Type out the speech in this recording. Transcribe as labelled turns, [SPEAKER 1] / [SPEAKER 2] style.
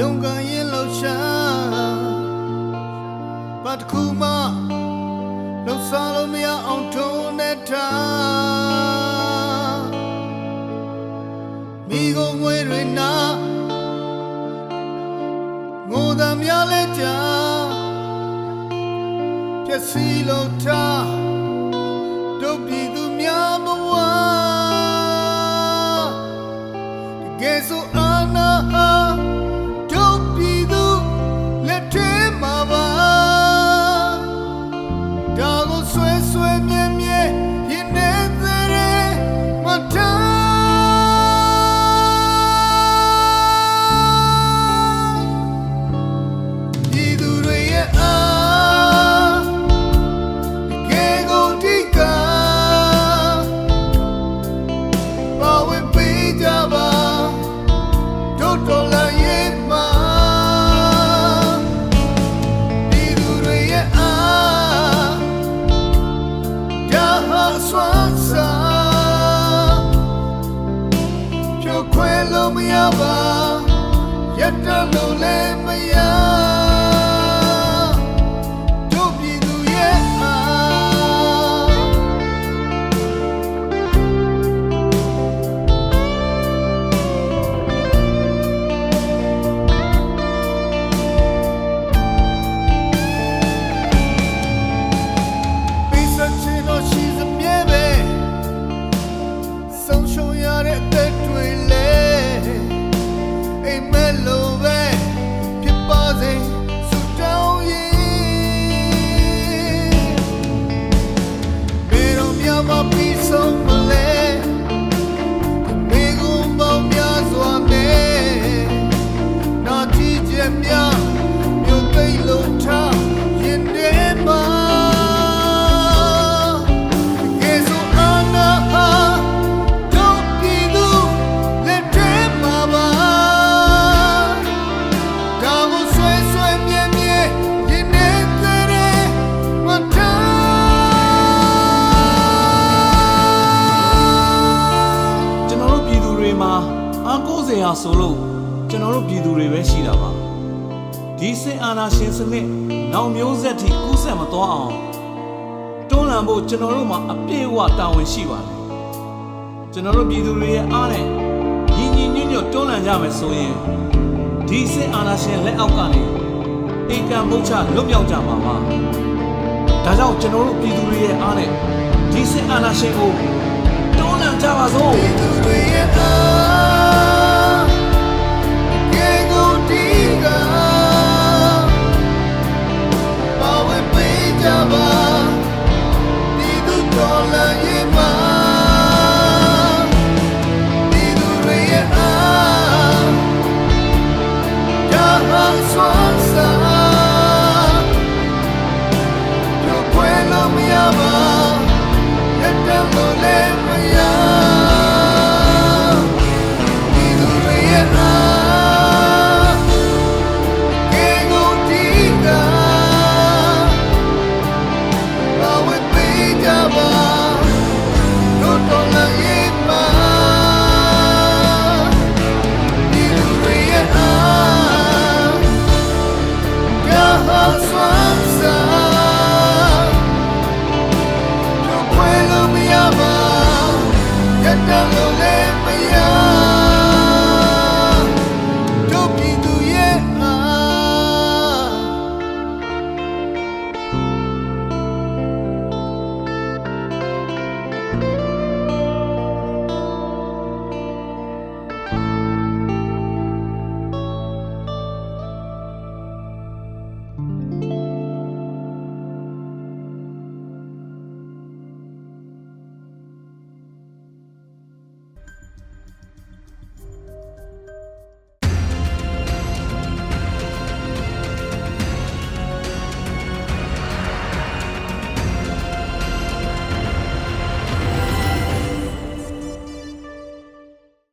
[SPEAKER 1] ရုံကန်ရင်လှရှာဘာတစ်ခုမှလှစားလို့မရအောင်ထုံးနေထားမိကုန်ငွေတွေနာငိုသမျှလဲကြာပြည့်စည်လို့ထား လို့မရပါရတလို့လည်းမရ ပြည်သူတွေမှာအားကိုးစရာဆိုလို့ကျွန်
[SPEAKER 2] တော်တို့ပြည်သူတွေပဲရှိတာပါဒီစစ်အာဏာရှင်စနစ်နောက်မျိုးဆက်ထိကူးဆက်မသွားအောင်တွန်းလှန်ဖို့ကျွန်တော်တို့မှာအပြည့်အဝတာဝန်ရှိပါတယ်ကျွန်တော်တို့ပြည်သူတွေရဲ့အားနဲ့ညီညီညွတ်ညွတ်တွန်းလှန်ကြမယ်ဆိုရင်ဒီစစ်အာဏာရှင်လက်အောက်ကနေဧကံမုတ်ချလွတ်မြောက်ကြမှာပါဒါကြောင့်ကျွန်တော်တို့ပြည်သူတွေရဲ့အားနဲ့ဒီစစ်အာဏာရှင်ကို တွန်းလှ